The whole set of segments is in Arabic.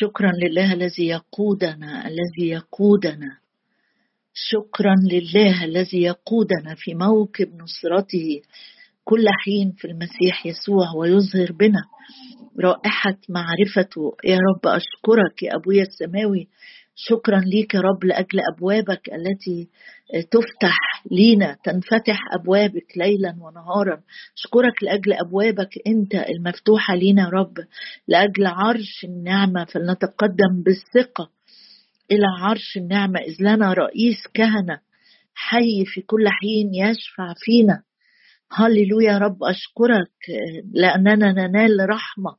شكرا لله الذي يقودنا الذي يقودنا. شكرا لله الذي يقودنا في موكب نصرته. كل حين في المسيح يسوع ويظهر بنا. رائحة معرفته. يا رب أشكرك يا أبويا السماوي. شكرا ليك يا رب لأجل أبوابك التي تفتح لينا تنفتح أبوابك ليلا ونهارا. أشكرك لأجل أبوابك أنت المفتوحة لينا يا رب لأجل عرش النعمة. فلنتقدم بالثقة إلى عرش النعمة. إذ لنا رئيس كهنة حي في كل حين يشفع فينا. هللويا يا رب. أشكرك لأننا ننال رحمة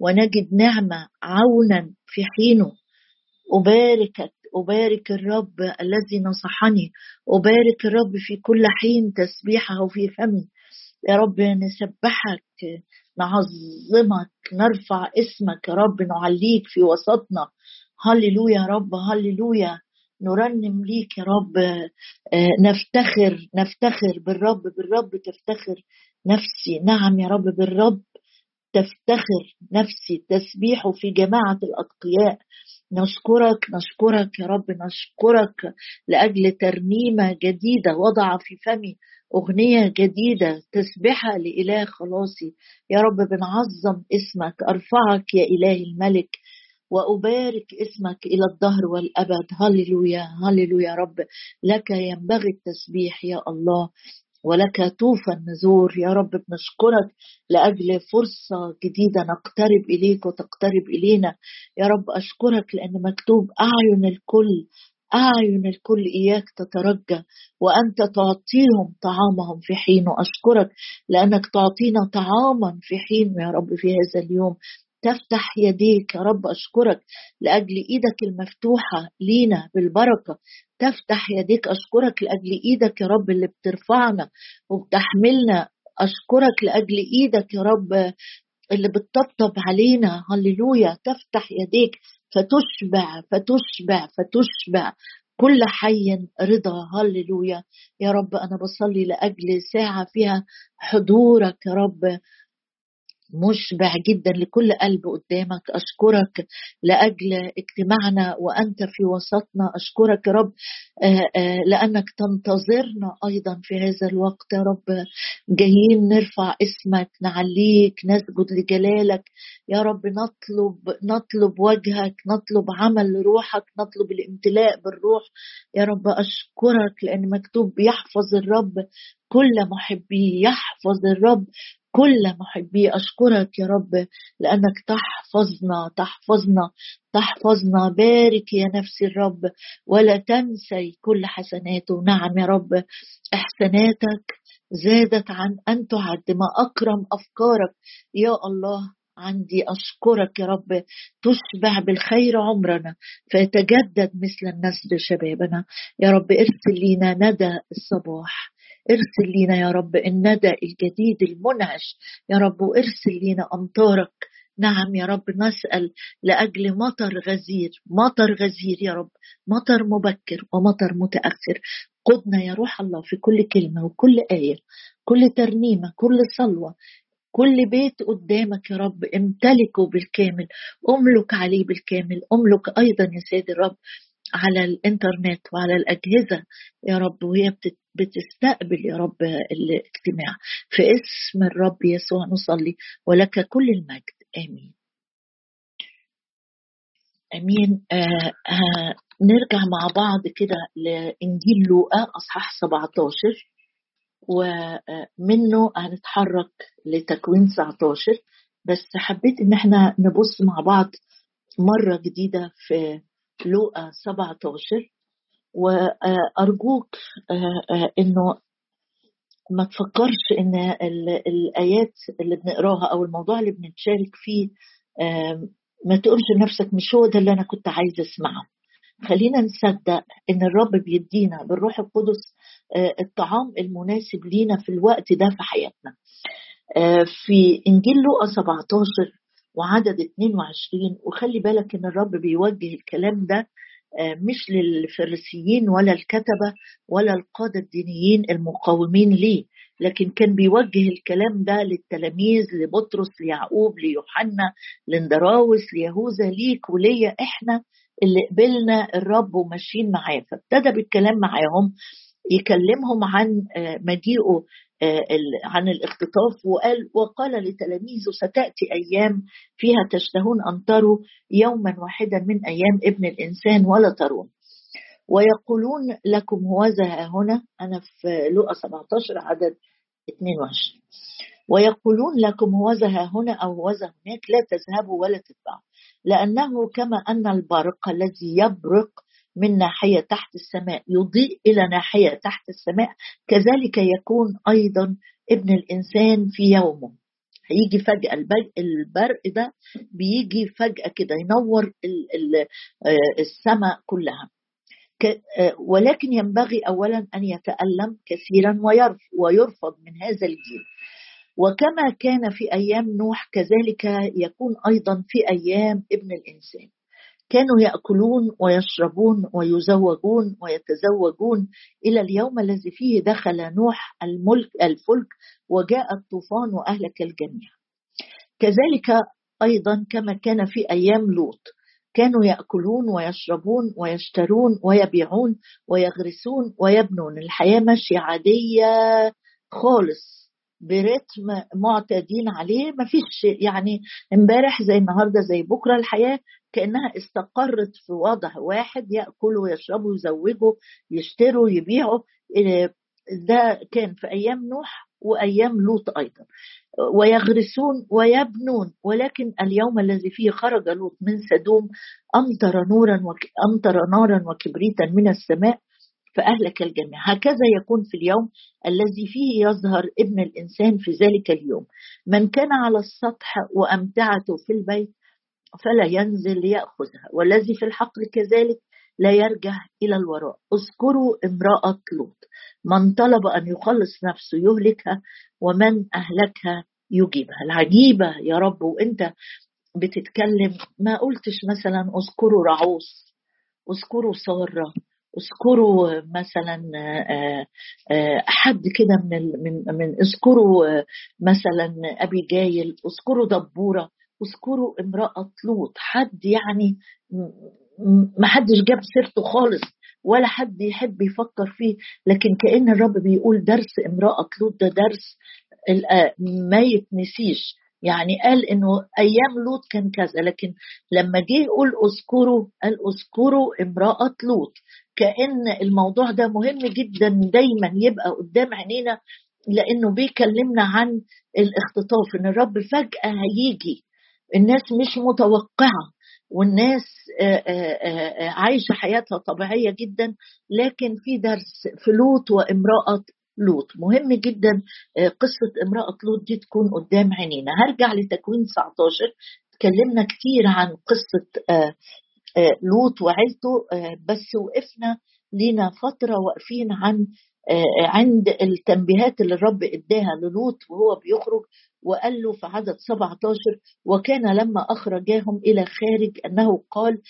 ونجد نعمة عونا في حينه. أباركك أبارك الرب الذي نصحني أبارك الرب في كل حين تسبيحه في فمي. يا رب نسبحك نعظمك نرفع اسمك يا رب نعليك في وسطنا. هللويا يا رب هللويا. نرنم ليك يا رب. آه، نفتخر نفتخر بالرب بالرب تفتخر نفسي. نعم يا رب بالرب تفتخر نفسي. تسبيح في جماعة الأتقياء. نشكرك نشكرك يا رب نشكرك لأجل ترنيمة جديدة وضع في فمي أغنية جديدة تسبحها لإله خلاصي. يا رب بنعظم اسمك أرفعك يا اله الملك وأبارك اسمك إلى الدهر والأبد. هللويا هللويا يا رب لك ينبغي التسبيح يا الله. ولك توفى النزور. يا رب بنشكرك لأجل فرصة جديدة نقترب إليك وتقترب إلينا. يا رب أشكرك لأن مكتوب أعين الكل أعين الكل إياك تترجى وأنت تعطيهم طعامهم في حين. وأشكرك لأنك تعطينا طعاما في حين يا رب في هذا اليوم. تفتح يديك. يا رب أشكرك لأجل إيدك المفتوحة لينا بالبركة. تفتح يديك أشكرك لأجل إيدك يا رب اللي بترفعنا وبتحملنا. أشكرك لأجل إيدك يا رب اللي بتطبطب علينا. هللويا. تفتح يديك فتشبع فتشبع فتشبع كل حي رضا. هللويا. يا رب أنا بصلي لأجل ساعة فيها حضورك يا رب. مشبع جدا لكل قلب قدامك. أشكرك لأجل اجتماعنا وأنت في وسطنا. أشكرك يا رب آه، آه، لأنك تنتظرنا أيضا في هذا الوقت. يا رب جايين نرفع اسمك نعليك نسجد لجلالك. يا رب نطلب نطلب وجهك نطلب عمل روحك نطلب الامتلاء بالروح. يا رب أشكرك لأن مكتوب يحفظ الرب. كل محبيه يحفظ الرب. كل محبي أشكرك يا رب لأنك تحفظنا تحفظنا تحفظنا. بارك يا نفسي الرب ولا تنسي كل حسناته نعم يا رب إحساناتك زادت عن أن تعد ما أكرم أفكارك يا الله عندي أشكرك يا رب. تشبع بالخير عمرنا فيتجدد مثل النسل شبابنا. يا رب ارسل لينا ندى الصباح. ارسل لينا يا رب الندى الجديد المنعش. يا رب وارسل لينا أمطارك. نعم يا رب نسأل لأجل مطر غزير. مطر غزير يا رب. مطر مبكر ومطر متأخر. قدنا يا روح الله في كل كلمة وكل آية. كل ترنيمة كل صلوة كل بيت قدامك يا رب امتلكه بالكامل. أملك عليه بالكامل. أملك أيضا يا سيد الرب. على الإنترنت وعلى الأجهزة. يا رب وهي بتستقبل يا رب الاجتماع. في اسم الرب يسوع نصلي ولك كل المجد. آمين. آمين. آه آه نرجع مع بعض كده لإنجيل لوقا أصحاح 17 ومنه هنتحرك لتكوين 19 بس حبيت إن إحنا نبص مع بعض مرة جديدة في لوقا 17 وأرجوك آه، آه، إنه ما تفكرش إن الآيات اللي بنقراها أو الموضوع اللي بنتشارك فيه ما تقولش لنفسك مش هو ده اللي أنا كنت عايزة أسمعه. خلينا نصدق إن الرب بيدينا بالروح القدس آه، الطعام المناسب لينا في الوقت ده في حياتنا. في إنجيل لوقا 17 وعدد 22 وخلي بالك إن الرب بيوجه الكلام ده آه، مش للفريسيين ولا الكتبة ولا القادة الدينيين المقاومين ليه لكن كان بيوجه الكلام ده للتلاميذ لبطرس ليعقوب ليوحنا لندراوس ليهوذا ليك وليا إحنا اللي قبلنا الرب وماشيين معاه. فابتدى بالكلام معاهم يكلمهم عن آه، مجيئه عن الاختطاف وقال وقال لتلاميذه ستأتي أيام فيها تشتهون أن تروا يوما واحدا من أيام ابن الإنسان ولا ترون ويقولون لكم هوذا هنا أنا في لوقا 17 عدد 22 ويقولون لكم هوذا هنا أو هوذا هناك لا تذهبوا ولا تتبعوا لأنه كما أن البرق الذي يبرق من ناحية تحت السماء يضيء إلى ناحية تحت السماء. كذلك يكون أيضا ابن الإنسان في يومه. هيجي فجأة البرق ده بيجي فجأة كده ينور آه، السماء كلها. آه، ولكن ينبغي أولا أن يتألم كثيرا ويرفض من هذا الجيل. وكما كان في أيام نوح كذلك يكون أيضا في أيام ابن الإنسان. كانوا يأكلون ويشربون ويزوجون ويتزوجون إلى اليوم الذي فيه دخل نوح الملك الفلك وجاء الطوفان وأهلك الجميع. كذلك أيضا كما كان في أيام لوط. كانوا يأكلون ويشربون ويشترون ويبيعون ويغرسون ويبنون. الحياة ماشية عادية خالص. برتم معتادين عليه ما فيش يعني امبارح زي النهارده زي بكره الحياة كأنها استقرت في وضع واحد ياكلوا ويشربوا ويزوجوا يشتروا يبيعوا. إيه، ده كان في أيام نوح وأيام لوط أيضا. ويغرسون ويبنون ولكن اليوم الذي فيه خرج لوط من سدوم أمطر نورا وك... أمطر نارا وكبريتا من السماء فأهلك الجميع. هكذا يكون في اليوم الذي فيه يظهر ابن الإنسان في ذلك اليوم. من كان على السطح وأمتعته في البيت فلا ينزل ليأخذها والذي في الحقل كذلك لا يرجع إلى الوراء. اذكروا امرأة لوط. من طلب أن يخلص نفسه يهلكها ومن أهلكها يجيبها. العجيبة يا رب وأنت بتتكلم ما قلتش مثلا اذكروا رعوس اذكروا سارة. اذكروا مثلا آه، آه، حد كده من من من اذكروا مثلا أبي جايل اذكروا دبورة اذكروا امرأة لوط. حد يعني ما حدش جاب سيرته خالص ولا حد يحب يفكر فيه. لكن كأن الرب بيقول درس امرأة لوط ده درس آه، ما يتنسيش. يعني قال إنه أيام لوط كان كذا لكن لما جه يقول اذكروا قال اذكروا امرأة لوط. كأن الموضوع ده مهم جدا دايما يبقى قدام عينينا لأنه بيكلمنا عن الاختطاف إن الرب فجأة هيجي. الناس مش متوقعة والناس عايشة حياتها طبيعية جدا لكن في درس في لوط وامرأة لوط. مهم جدا قصة امرأة لوط دي تكون قدام عينينا. هرجع لتكوين 19 تكلمنا كتير عن قصة آه، لوط وعيلته آه، بس وقفنا لينا فترة واقفين عن آه، عند التنبيهات اللي الرب اداها للوط وهو بيخرج وقال له في عدد 17 وكان لما أخرجاهم إلى خارج أنه قال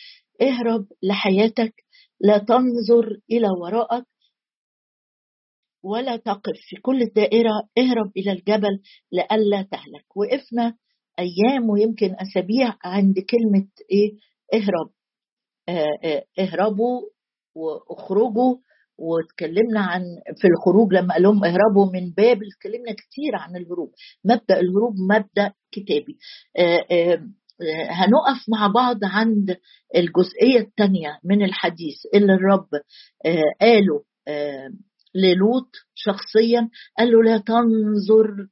اهرب لحياتك لا تنظر إلى وراءك ولا تقف. في كل الدائرة اهرب إلى الجبل لئلا تهلك. وقفنا أيام ويمكن أسابيع عند كلمة إيه؟ اهرب. آه، آه، اهربوا واخرجوا واتكلمنا عن في الخروج لما قال لهم اهربوا من بابل اتكلمنا كتير عن الهروب. مبدأ الهروب مبدأ كتابي. آه، هنقف مع بعض عند الجزئية الثانية من الحديث اللي الرب قاله للوط شخصيا قال له لا تنظر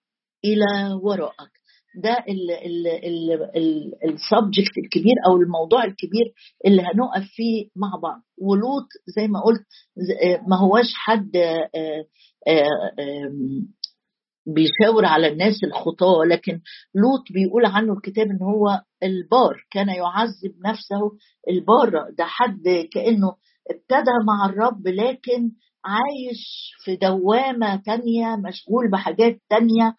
إلى وراءك. ده السبجكت الكبير أو الموضوع الكبير اللي هنقف فيه مع بعض. ولوط زي ما قلت ما هواش حد آه، آه، بيشاور على الناس الخطاة لكن لوط بيقول عنه الكتاب إن هو البار كان يعذب نفسه البار. ده حد كأنه ابتدى مع الرب لكن عايش في دوامة تانية مشغول بحاجات تانية آه، آه،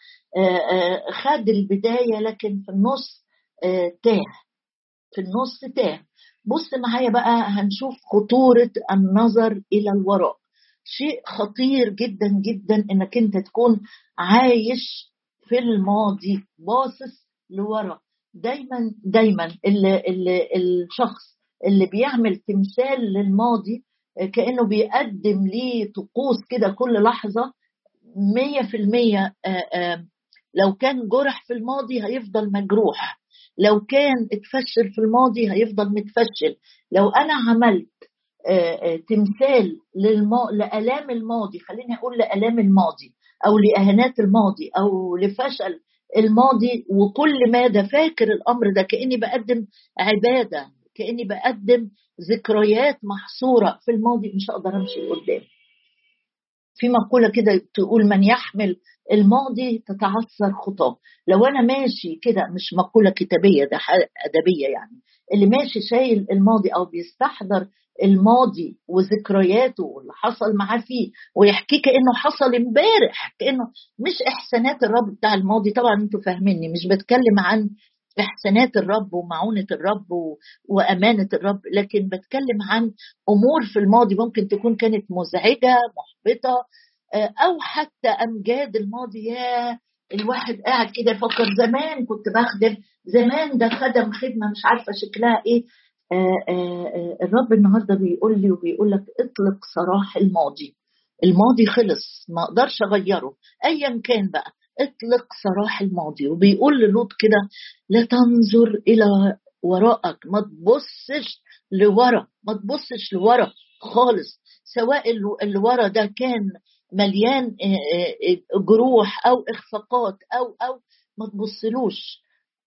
خد البداية لكن في النص آه، تاه. في النص تاه. بص معايا بقى هنشوف خطورة النظر إلى الوراء. شيء خطير جدا جدا إنك أنت تكون عايش في الماضي باصص لورا. دايما دايما الشخص اللي بيعمل تمثال للماضي كأنه بيقدم ليه طقوس كده كل لحظة مية في المية لو كان جرح في الماضي هيفضل مجروح. لو كان اتفشل في الماضي هيفضل متفشل. لو أنا عملت تمثال للما... لآلام الماضي خليني أقول لآلام الماضي أو لإهانات الماضي أو لفشل الماضي وكل ماذا فاكر الأمر ده كأني بقدم عبادة كأني بقدم ذكريات محصورة في الماضي مش هقدر أمشي لقدام. في مقولة كده تقول من يحمل الماضي تتعثر خطاه لو أنا ماشي كده مش مقولة كتابية ده أدبية يعني. اللي ماشي شايل الماضي أو بيستحضر الماضي وذكرياته واللي حصل معاه فيه ويحكيه كأنه حصل امبارح كأنه مش إحسانات الرب بتاع الماضي. طبعا أنتوا فاهميني مش بتكلم عن احسانات الرب ومعونة الرب وأمانة الرب. لكن بتكلم عن أمور في الماضي ممكن تكون كانت مزعجة محبطة آه، أو حتى أمجاد الماضي. يا الواحد قاعد كده يفكر زمان كنت بخدم زمان ده خدم خدمة مش عارفة شكلها آه، آه، آه، الرب النهارده بيقول لي وبيقول لك اطلق سراح الماضي. الماضي خلص ما أقدرش أغيره. ايا كان بقى. اطلق سراح الماضي وبيقول للوط كده لا تنظر إلى وراءك ما تبصش لورا ما تبصش لورا خالص. سواء اللي ورا ده كان مليان جروح أو إخفاقات أو أو ما تبصلوش.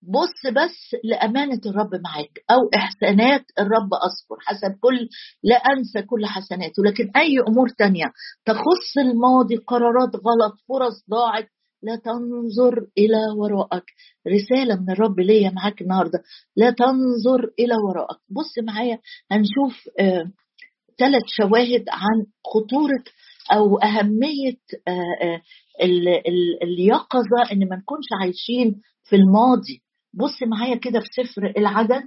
بص بس لأمانة الرب معاك أو إحسانات الرب أذكر حسب كل لا أنسى كل حسناته. لكن أي أمور تانية تخص الماضي قرارات غلط فرص ضاعت لا تنظر إلى وراءك. رسالة من الرب ليا معاك النهاردة. لا تنظر إلى وراءك. بص معايا هنشوف ثلاث آه شواهد عن خطورة أو أهمية آه آه اليقظة إن ما نكونش عايشين في الماضي. بص معايا كده في سفر العدد.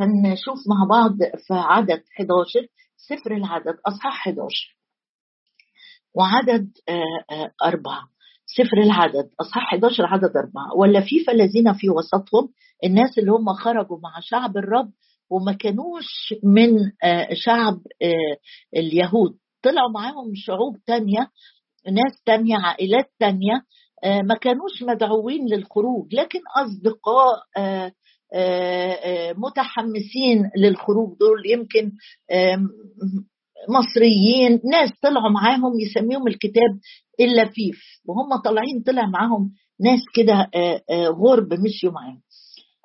هنشوف مع بعض في عدد 11 سفر العدد أصحاح 11 وعدد أربعة. سفر العدد أصحاح 11 عدد أربعة. واللفيفة الذين في وسطهم الناس اللي هم خرجوا مع شعب الرب وما كانوش من آه، شعب اليهود. طلعوا معاهم شعوب تانية ناس تانية عائلات تانية آه، ما كانوش مدعوين للخروج. لكن أصدقاء آه، آه، متحمسين للخروج. دول يمكن مصريين ناس طلعوا معاهم يسميهم الكتاب اللفيف وهم طالعين طلع معاهم ناس كده غرب مشيوا معاهم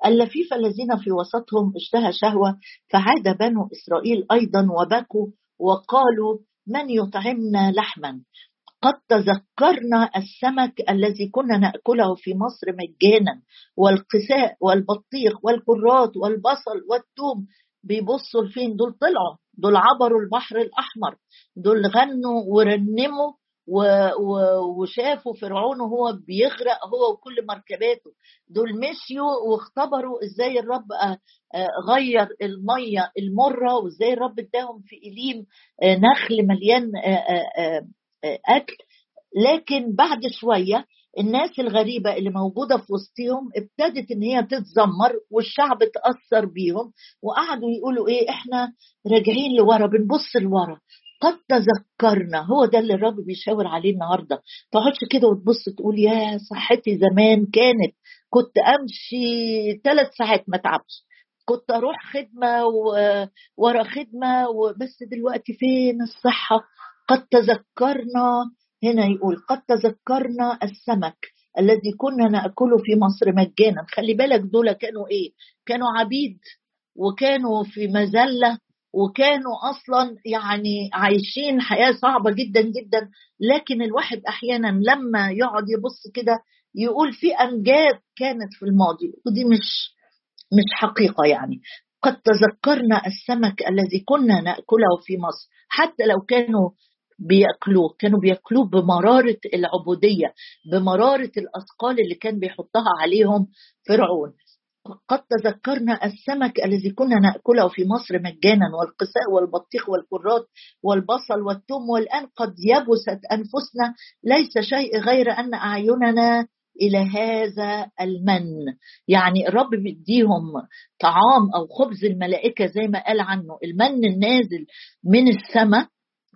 اللفيف الذين في وسطهم اشتهى شهوة فعاد بنو إسرائيل أيضا وبكوا وقالوا من يطعمنا لحما؟ قد تذكرنا السمك الذي كنا نأكله في مصر مجانا والقساء والبطيخ والكرات والبصل والثوم بيبصوا لفين؟ دول طلعوا دول عبروا البحر الأحمر. دول غنوا ورنموا وشافوا فرعون وهو بيغرق هو وكل مركباته. دول مشيوا واختبروا إزاي الرب آه، آه، غير المية المرة وإزاي الرب اداهم في إليم آه، نخل مليان أكل. لكن بعد شوية الناس الغريبة اللي موجودة في وسطهم ابتدت إن هي تتذمر والشعب تأثر بيهم وقعدوا يقولوا إيه إحنا راجعين لورا بنبص لورا. قد تذكرنا. هو ده اللي الرب بيشاور عليه النهارده. تقعدش كده وتبص تقول يا صحتي زمان كانت كنت أمشي ثلاث ساعات ما تعبش. كنت أروح خدمة ورا خدمة وبس دلوقتي فين الصحة؟ قد تذكرنا هنا يقول قد تذكرنا السمك الذي كنا نأكله في مصر مجانا. خلي بالك دول كانوا إيه؟ كانوا عبيد وكانوا في مذلة وكانوا أصلا يعني عايشين حياة صعبة جدا جدا. لكن الواحد أحيانا لما يقعد يبص كده يقول في امجاد كانت في الماضي. ودي مش مش حقيقة يعني. قد تذكرنا السمك الذي كنا نأكله في مصر. حتى لو كانوا بياكلوه كانوا بياكلوه بمرارة العبودية بمرارة الأثقال اللي كان بيحطها عليهم فرعون. قد تذكرنا السمك الذي كنا نأكله في مصر مجانا والقساء والبطيخ والكرات والبصل والثوم والآن قد يبست أنفسنا. ليس شيء غير أن أعيننا إلى هذا المن. يعني الرب بيديهم طعام أو خبز الملائكة زي ما قال عنه المن النازل من السماء.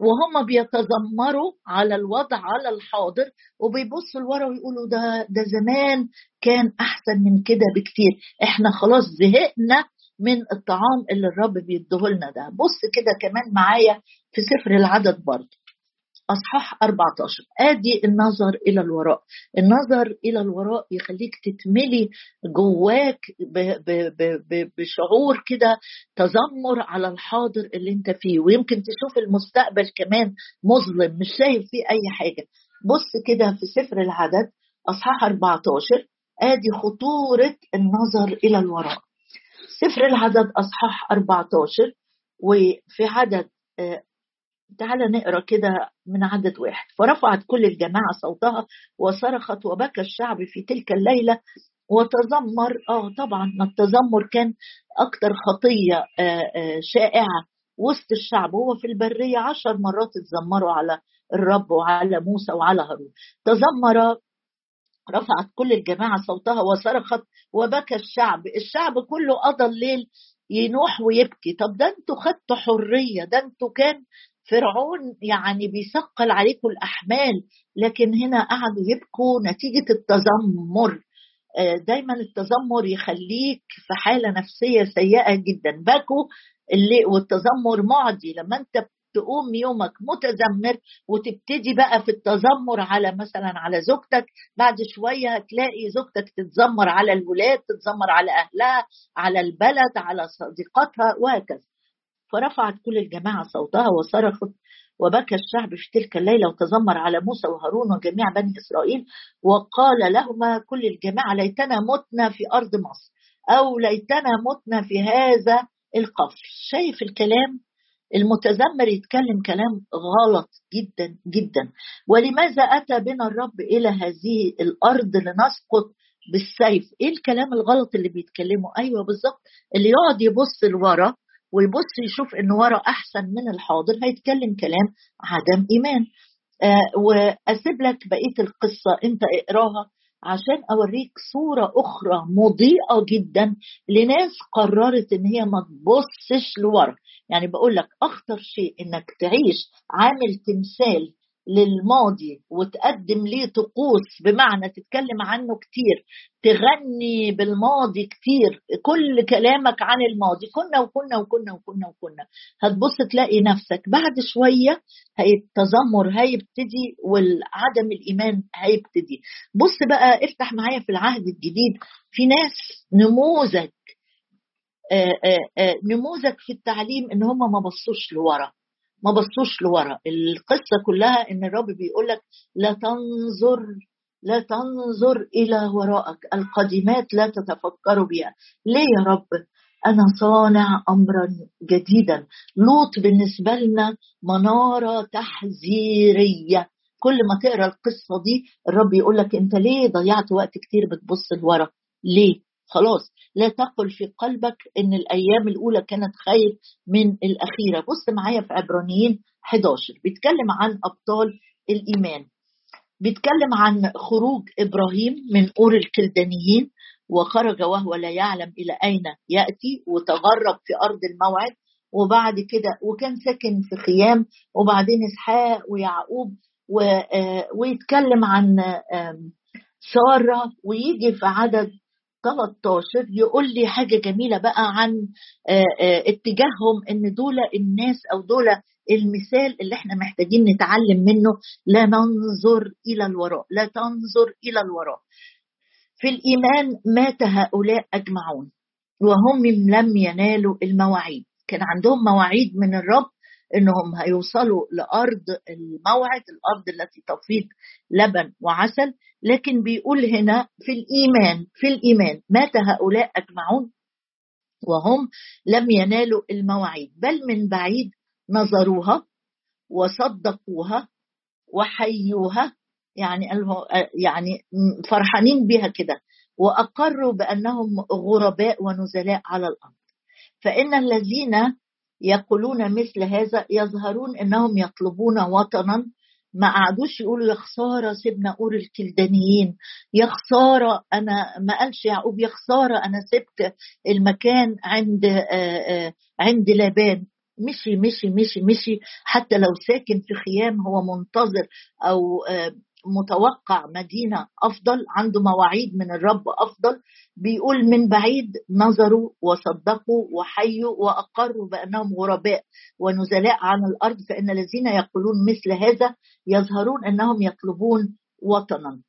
وهم بيتذمروا على الوضع على الحاضر وبيبصوا لورا ويقولوا ده ده زمان كان أحسن من كده بكتير. إحنا خلاص زهقنا من الطعام اللي الرب بيديهولنا ده. بص كده كمان معايا في سفر العدد برضه. أصحاح 14 آدي النظر إلى الوراء. النظر إلى الوراء يخليك تتملي جواك بشعور كده تذمر على الحاضر اللي أنت فيه ويمكن تشوف المستقبل كمان مظلم مش شايف فيه أي حاجة. بص كده في سفر العدد أصحاح 14 آدي خطورة النظر إلى الوراء. سفر العدد أصحاح 14 وفي عدد تعالى نقرأ كده من عدد واحد. فرفعت كل الجماعة صوتها وصرخت وبكى الشعب في تلك الليلة وتذمر آه طبعا التذمر كان أكثر خطية آه آه شائعة وسط الشعب. هو في البرية عشر مرات اتذمروا على الرب وعلى موسى وعلى هارون. تذمر رفعت كل الجماعة صوتها وصرخت وبكى الشعب. الشعب كله قضى الليل ينوح ويبكي. طب ده أنتوا خدتوا حرية ده أنتوا كان فرعون يعني بيثقل عليكم الأحمال لكن هنا قعدوا يبكوا نتيجة التذمر. آه، دايما التذمر يخليك في حالة نفسية سيئة جدا. بكوا اللي والتذمر معدي. لما أنت تقوم يومك متذمر وتبتدي بقى في التذمر على مثلا على زوجتك بعد شوية هتلاقي زوجتك تتذمر على الولاد تتذمر على أهلها على البلد على صديقاتها وهكذا. فرفعت كل الجماعة صوتها وصرخت وبكى الشعب في تلك الليلة وتذمر على موسى وهارون وجميع بني إسرائيل وقال لهما كل الجماعة ليتنا متنا في أرض مصر أو ليتنا متنا في هذا القفر شايف الكلام؟ المتذمر يتكلم كلام غلط جدا جدا. ولماذا أتى بنا الرب إلى هذه الأرض لنسقط بالسيف؟ إيه الكلام الغلط اللي بيتكلمه أيوه بالظبط اللي يقعد يبص لورا ويبص يشوف إن ورا أحسن من الحاضر هيتكلم كلام عدم إيمان. آه وأسيب لك بقية القصة أنت اقراها عشان أوريك صورة أخرى مضيئة جدا لناس قررت إن هي ما تبصش لورا. يعني بقول لك أخطر شيء إنك تعيش عامل تمثال للماضي وتقدم ليه طقوس بمعنى تتكلم عنه كتير تغني بالماضي كتير كل كلامك عن الماضي كنا وكنا وكنا وكنا وكنا. هتبص تلاقي نفسك بعد شوية التذمر هيبتدي والعدم الإيمان هيبتدي. بص بقى افتح معايا في العهد الجديد في ناس نموذج آآ آآ نموذج في التعليم إن هم ما بصوش لورا. ما بصوش لورا. القصة كلها إن الرب بيقول لك لا تنظر لا تنظر إلى وراءك. القديمات لا تتفكر بها. ليه يا رب؟ أنا صانع أمرا جديدا. لوط بالنسبة لنا منارة تحذيرية. كل ما تقرأ القصة دي الرب يقول لك أنت ليه ضيعت وقت كتير بتبص لورا؟ ليه؟ خلاص لا تقل في قلبك إن الأيام الأولى كانت خير من الأخيرة. بص معايا في عبرانيين 11 بيتكلم عن أبطال الإيمان. بيتكلم عن خروج إبراهيم من أور الكلدانيين وخرج وهو لا يعلم إلى أين يأتي وتغرب في أرض الموعد وبعد كده وكان ساكن في خيام وبعدين إسحاق ويعقوب آه، ويتكلم عن سارة ويجي في عدد 13 يقول لي حاجة جميلة بقى عن اتجاههم إن دول الناس أو دول المثال اللي إحنا محتاجين نتعلم منه لا ننظر إلى الوراء لا تنظر إلى الوراء. في الإيمان مات هؤلاء أجمعون وهم لم ينالوا المواعيد. كان عندهم مواعيد من الرب إنهم هيوصلوا لأرض الموعد الأرض التي تفيض لبن وعسل. لكن بيقول هنا في الإيمان في الإيمان مات هؤلاء أجمعون؟ وهم لم ينالوا المواعيد بل من بعيد نظروها وصدقوها وحيوها يعني يعني فرحانين بها كده وأقروا بأنهم غرباء ونزلاء على الأرض. فإن الذين يقولون مثل هذا يظهرون إنهم يطلبون وطنا ما قعدوش يقولوا يا خسارة سيبنا أور الكلدانيين يا خسارة أنا ما قالش يعقوب يا خسارة أنا سبت المكان عند آآ آآ عند لابان. مشي مشي مشي مشي. حتى لو ساكن في خيام هو منتظر أو متوقع مدينة أفضل عنده مواعيد من الرب أفضل. بيقول من بعيد نظروا وصدقوا وحيوا وأقروا بأنهم غرباء ونزلاء عن الأرض فإن الذين يقولون مثل هذا يظهرون أنهم يطلبون وطنا.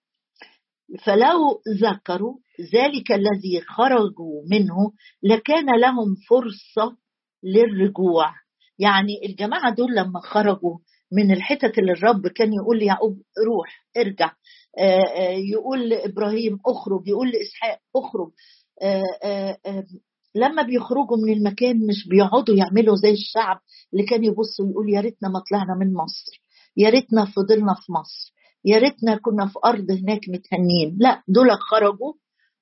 فلو ذكروا ذلك الذي خرجوا منه لكان لهم فرصة للرجوع. يعني الجماعة دول لما خرجوا من الحتت اللي الرب كان يقول ليعقوب روح ارجع. يقول لإبراهيم اخرج يقول لإسحاق اخرج. لما بيخرجوا من المكان مش بيقعدوا يعملوا زي الشعب اللي كان يبص ويقول يا ريتنا ما طلعنا من مصر يا ريتنا فضلنا في مصر يا ريتنا كنا في أرض هناك متهنين. لا دول خرجوا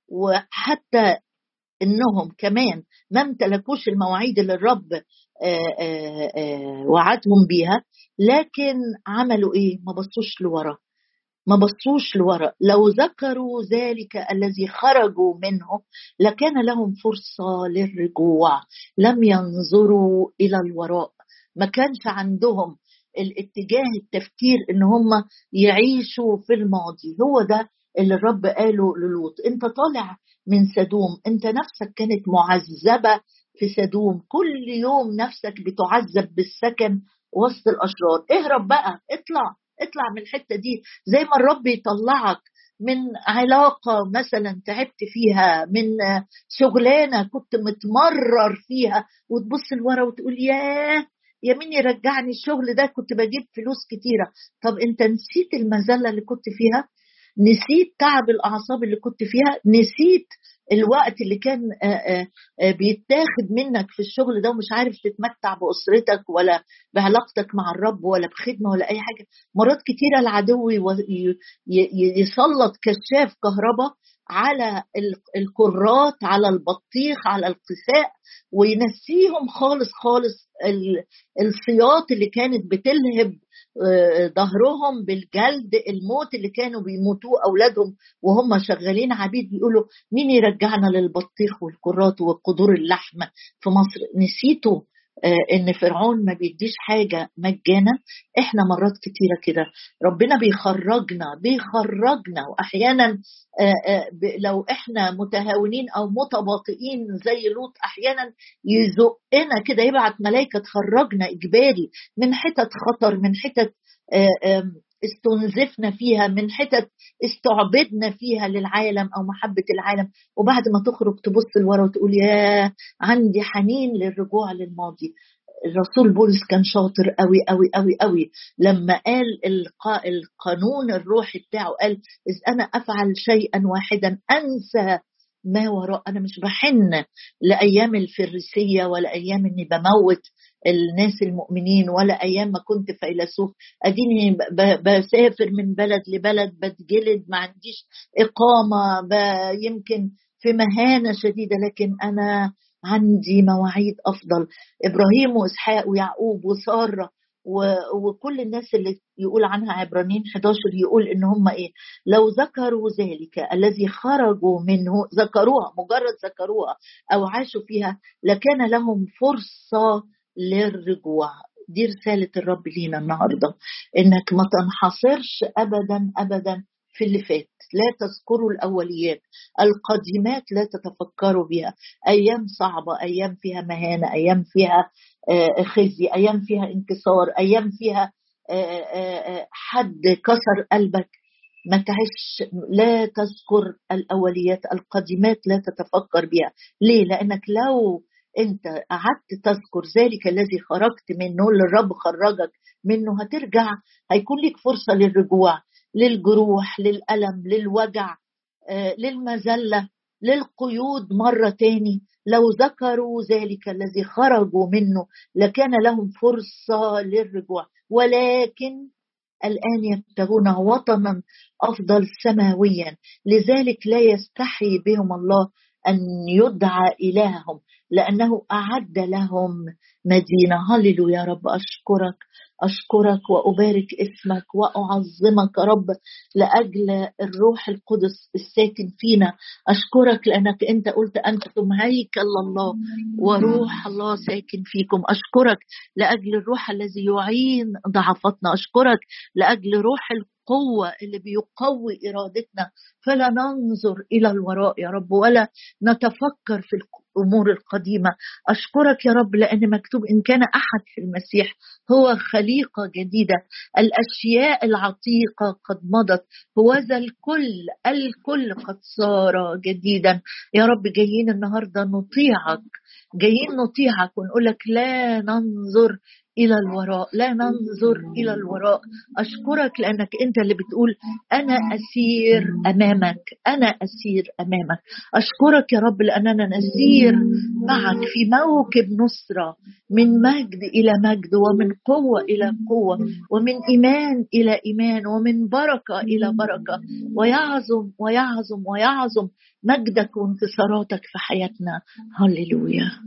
وحتى إنهم كمان ما امتلكوش المواعيد اللي الرب وعدهم بيها لكن عملوا إيه؟ ما بصوش لورا. ما بصوش لورا. لو ذكروا ذلك الذي خرجوا منه لكان لهم فرصة للرجوع. لم ينظروا إلى الوراء. ما كانش عندهم الاتجاه التفكير إن هم يعيشوا في الماضي. هو ده اللي الرب قاله للوط. أنت طالع من سدوم. انت نفسك كانت معذبة في سدوم. كل يوم نفسك بتعذب بالسكن وسط الأشرار. اهرب بقى. اطلع. اطلع من الحتة دي. زي ما الرب يطلعك من علاقة مثلا تعبت فيها من شغلانة كنت متمرر فيها وتبص لورا وتقول ياه! يا مين يرجعني الشغل ده. كنت بجيب فلوس كتيرة. طب انت نسيت المذله اللي كنت فيها؟ نسيت تعب الأعصاب اللي كنت فيها نسيت الوقت اللي كان بيتاخد منك في الشغل ده ومش عارف تتمتع بأسرتك ولا بعلاقتك مع الرب ولا بخدمة ولا أي حاجة. مرات كتيره العدو يسلط كشاف كهرباء على الكرات على البطيخ على القساء وينسيهم خالص خالص السياط اللي كانت بتلهب ظهرهم بالجلد الموت اللي كانوا بيموتوه أولادهم وهم شغالين عبيد بيقولوا مين يرجعنا للبطيخ والكرات وقدور اللحمة في مصر؟ نسيتوا إن فرعون ما بيديش حاجة مجانا إحنا مرات كتيرة كده. ربنا بيخرجنا بيخرجنا وأحيانا لو إحنا متهاونين أو متباطئين زي لوط أحيانا يزقنا كده يبعت ملائكه تخرجنا إجباري من حتت خطر من حتت استنزفنا فيها من حتت استعبدنا فيها للعالم أو محبة العالم. وبعد ما تخرج تبص لورا وتقول يا عندي حنين للرجوع للماضي. الرسول بولس كان شاطر قوي قوي قوي قوي لما قال القانون الروحي بتاعه قال إذ أنا أفعل شيئا واحدا أنسى ما وراء أنا مش بحن لأيام الفريسية ولا أيام إني بموت الناس المؤمنين ولا أيام ما كنت فيلسوف. أديني بسافر من بلد لبلد بتجلد ما عنديش إقامة يمكن في مهانة شديدة لكن أنا عندي مواعيد أفضل. إبراهيم وإسحاق ويعقوب وسارة وكل الناس اللي يقول عنها عبرانيين 11 يقول إن هم إيه؟ لو ذكروا ذلك الذي خرجوا منه ذكروها مجرد ذكروها أو عاشوا فيها لكان لهم فرصة للرجوع. دي رسالة الرب لينا النهاردة إنك ما تنحصرش أبدا أبدا في اللي فات. لا تذكروا الأوليات القديمات لا تتفكروا بها. أيام صعبة أيام فيها مهانة أيام فيها خزي أيام فيها انكسار أيام فيها حد كسر قلبك. ما تعيش لا تذكر الأوليات القديمات لا تتفكر بها. ليه؟ لأنك لو أنت قعدت تذكر ذلك الذي خرجت منه اللي الرب خرجك منه هترجع هيكون لك فرصة للرجوع للجروح للألم للوجع آه، للمذلة. للقيود مرة تاني. لو ذكروا ذلك الذي خرجوا منه لكان لهم فرصة للرجوع. ولكن الآن يبتغون وطنا أفضل سماويا. لذلك لا يستحي بهم الله أن يدعى إلههم لأنه أعد لهم مدينة. هللو يا رب أشكرك. أشكرك وأبارك اسمك وأعظمك رب لأجل الروح القدس الساكن فينا. أشكرك لأنك أنت قلت أنتم هيكل الله وروح الله ساكن فيكم. أشكرك لأجل الروح الذي يعين ضعفتنا أشكرك لأجل روح القوة اللي بيقوي إرادتنا. فلا ننظر إلى الوراء يا رب ولا نتفكر في الأمور القديمة. أشكرك يا رب لأن مكتوب إن كان أحد في المسيح هو خليقة جديدة. الأشياء العتيقة قد مضت. هوذا الكل. الكل قد صار جديدا. يا رب جايين النهارده نطيعك. جايين نطيعك ونقول لك لا ننظر إلى الوراء. لا ننظر إلى الوراء. أشكرك لأنك أنت اللي بتقول أنا أسير أمامك. أنا أسير أمامك. أشكرك يا رب لأننا نسير معك في موكب نصرة من مجد إلى مجد ومن قوة إلى قوة ومن إيمان إلى إيمان ومن بركة إلى بركة. ويعظم ويعظم ويعظم مجدك وانتصاراتك في حياتنا. هللويا.